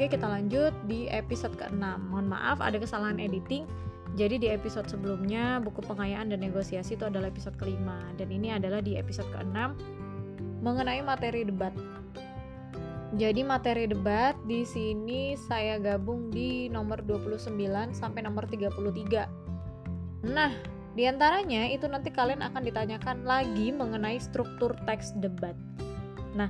Oke, kita lanjut di episode ke-6. Mohon maaf ada kesalahan editing. Jadi di episode sebelumnya buku pengayaan dan negosiasi itu adalah episode kelima dan ini adalah di episode ke-6 mengenai materi debat. Jadi materi debat di sini saya gabung di nomor 29 sampai nomor 33. Nah, di antaranya itu nanti kalian akan ditanyakan lagi mengenai struktur teks debat. Nah,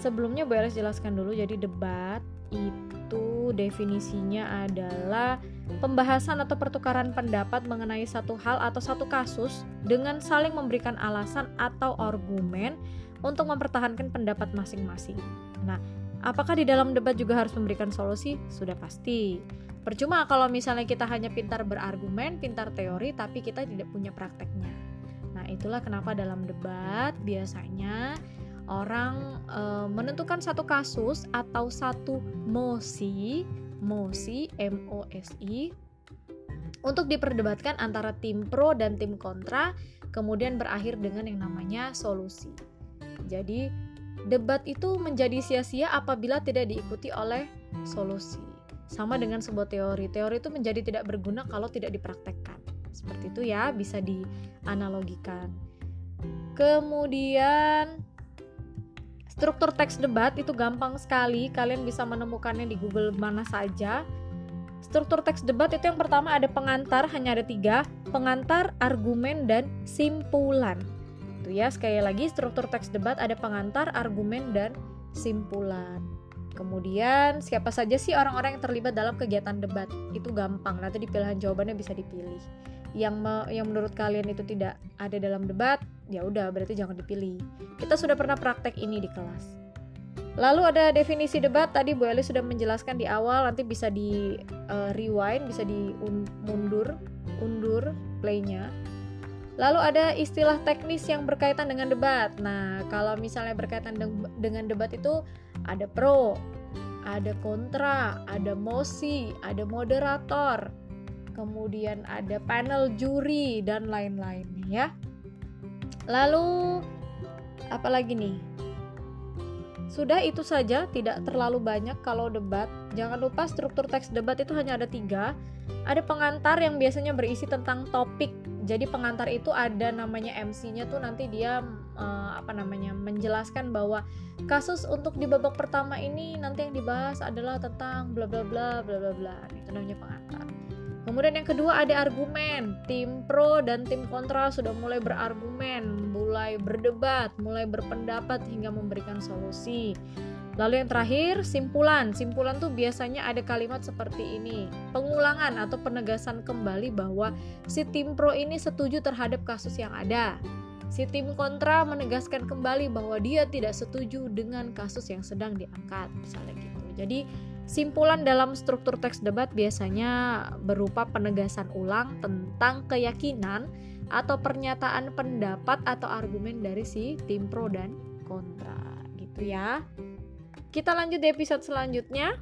sebelumnya boleh jelaskan dulu jadi debat itu definisinya adalah pembahasan atau pertukaran pendapat mengenai satu hal atau satu kasus dengan saling memberikan alasan atau argumen untuk mempertahankan pendapat masing-masing. Nah, apakah di dalam debat juga harus memberikan solusi? Sudah pasti. Percuma kalau misalnya kita hanya pintar berargumen, pintar teori, tapi kita tidak punya prakteknya. Nah, itulah kenapa dalam debat biasanya orang e, menentukan satu kasus atau satu mosi, mosi M O S I untuk diperdebatkan antara tim pro dan tim kontra, kemudian berakhir dengan yang namanya solusi. Jadi, debat itu menjadi sia-sia apabila tidak diikuti oleh solusi. Sama dengan sebuah teori. Teori itu menjadi tidak berguna kalau tidak dipraktekkan. Seperti itu ya, bisa dianalogikan. Kemudian Struktur teks debat itu gampang sekali, kalian bisa menemukannya di Google mana saja. Struktur teks debat itu yang pertama ada pengantar, hanya ada tiga, pengantar, argumen, dan simpulan. Itu ya, sekali lagi struktur teks debat ada pengantar, argumen, dan simpulan. Kemudian siapa saja sih orang-orang yang terlibat dalam kegiatan debat? Itu gampang, nanti di pilihan jawabannya bisa dipilih. Yang me, yang menurut kalian itu tidak ada dalam debat, ya udah berarti jangan dipilih. Kita sudah pernah praktek ini di kelas. Lalu ada definisi debat tadi Bu Eli sudah menjelaskan di awal nanti bisa di uh, rewind, bisa di mundur, undur playnya. Lalu ada istilah teknis yang berkaitan dengan debat. Nah, kalau misalnya berkaitan dengan debat itu ada pro, ada kontra, ada mosi, ada moderator, kemudian ada panel juri dan lain-lainnya ya. Lalu apalagi nih? Sudah itu saja, tidak terlalu banyak kalau debat. Jangan lupa struktur teks debat itu hanya ada tiga. Ada pengantar yang biasanya berisi tentang topik. Jadi pengantar itu ada namanya MC-nya tuh nanti dia uh, apa namanya menjelaskan bahwa kasus untuk di babak pertama ini nanti yang dibahas adalah tentang bla bla bla bla bla bla. Itu namanya pengantar. Kemudian yang kedua ada argumen. Tim pro dan tim kontra sudah mulai berargumen, mulai berdebat, mulai berpendapat hingga memberikan solusi. Lalu yang terakhir, simpulan. Simpulan tuh biasanya ada kalimat seperti ini. Pengulangan atau penegasan kembali bahwa si tim pro ini setuju terhadap kasus yang ada. Si tim kontra menegaskan kembali bahwa dia tidak setuju dengan kasus yang sedang diangkat, misalnya gitu. Jadi Simpulan dalam struktur teks debat biasanya berupa penegasan ulang tentang keyakinan atau pernyataan pendapat atau argumen dari si tim pro dan kontra gitu ya. Kita lanjut di episode selanjutnya.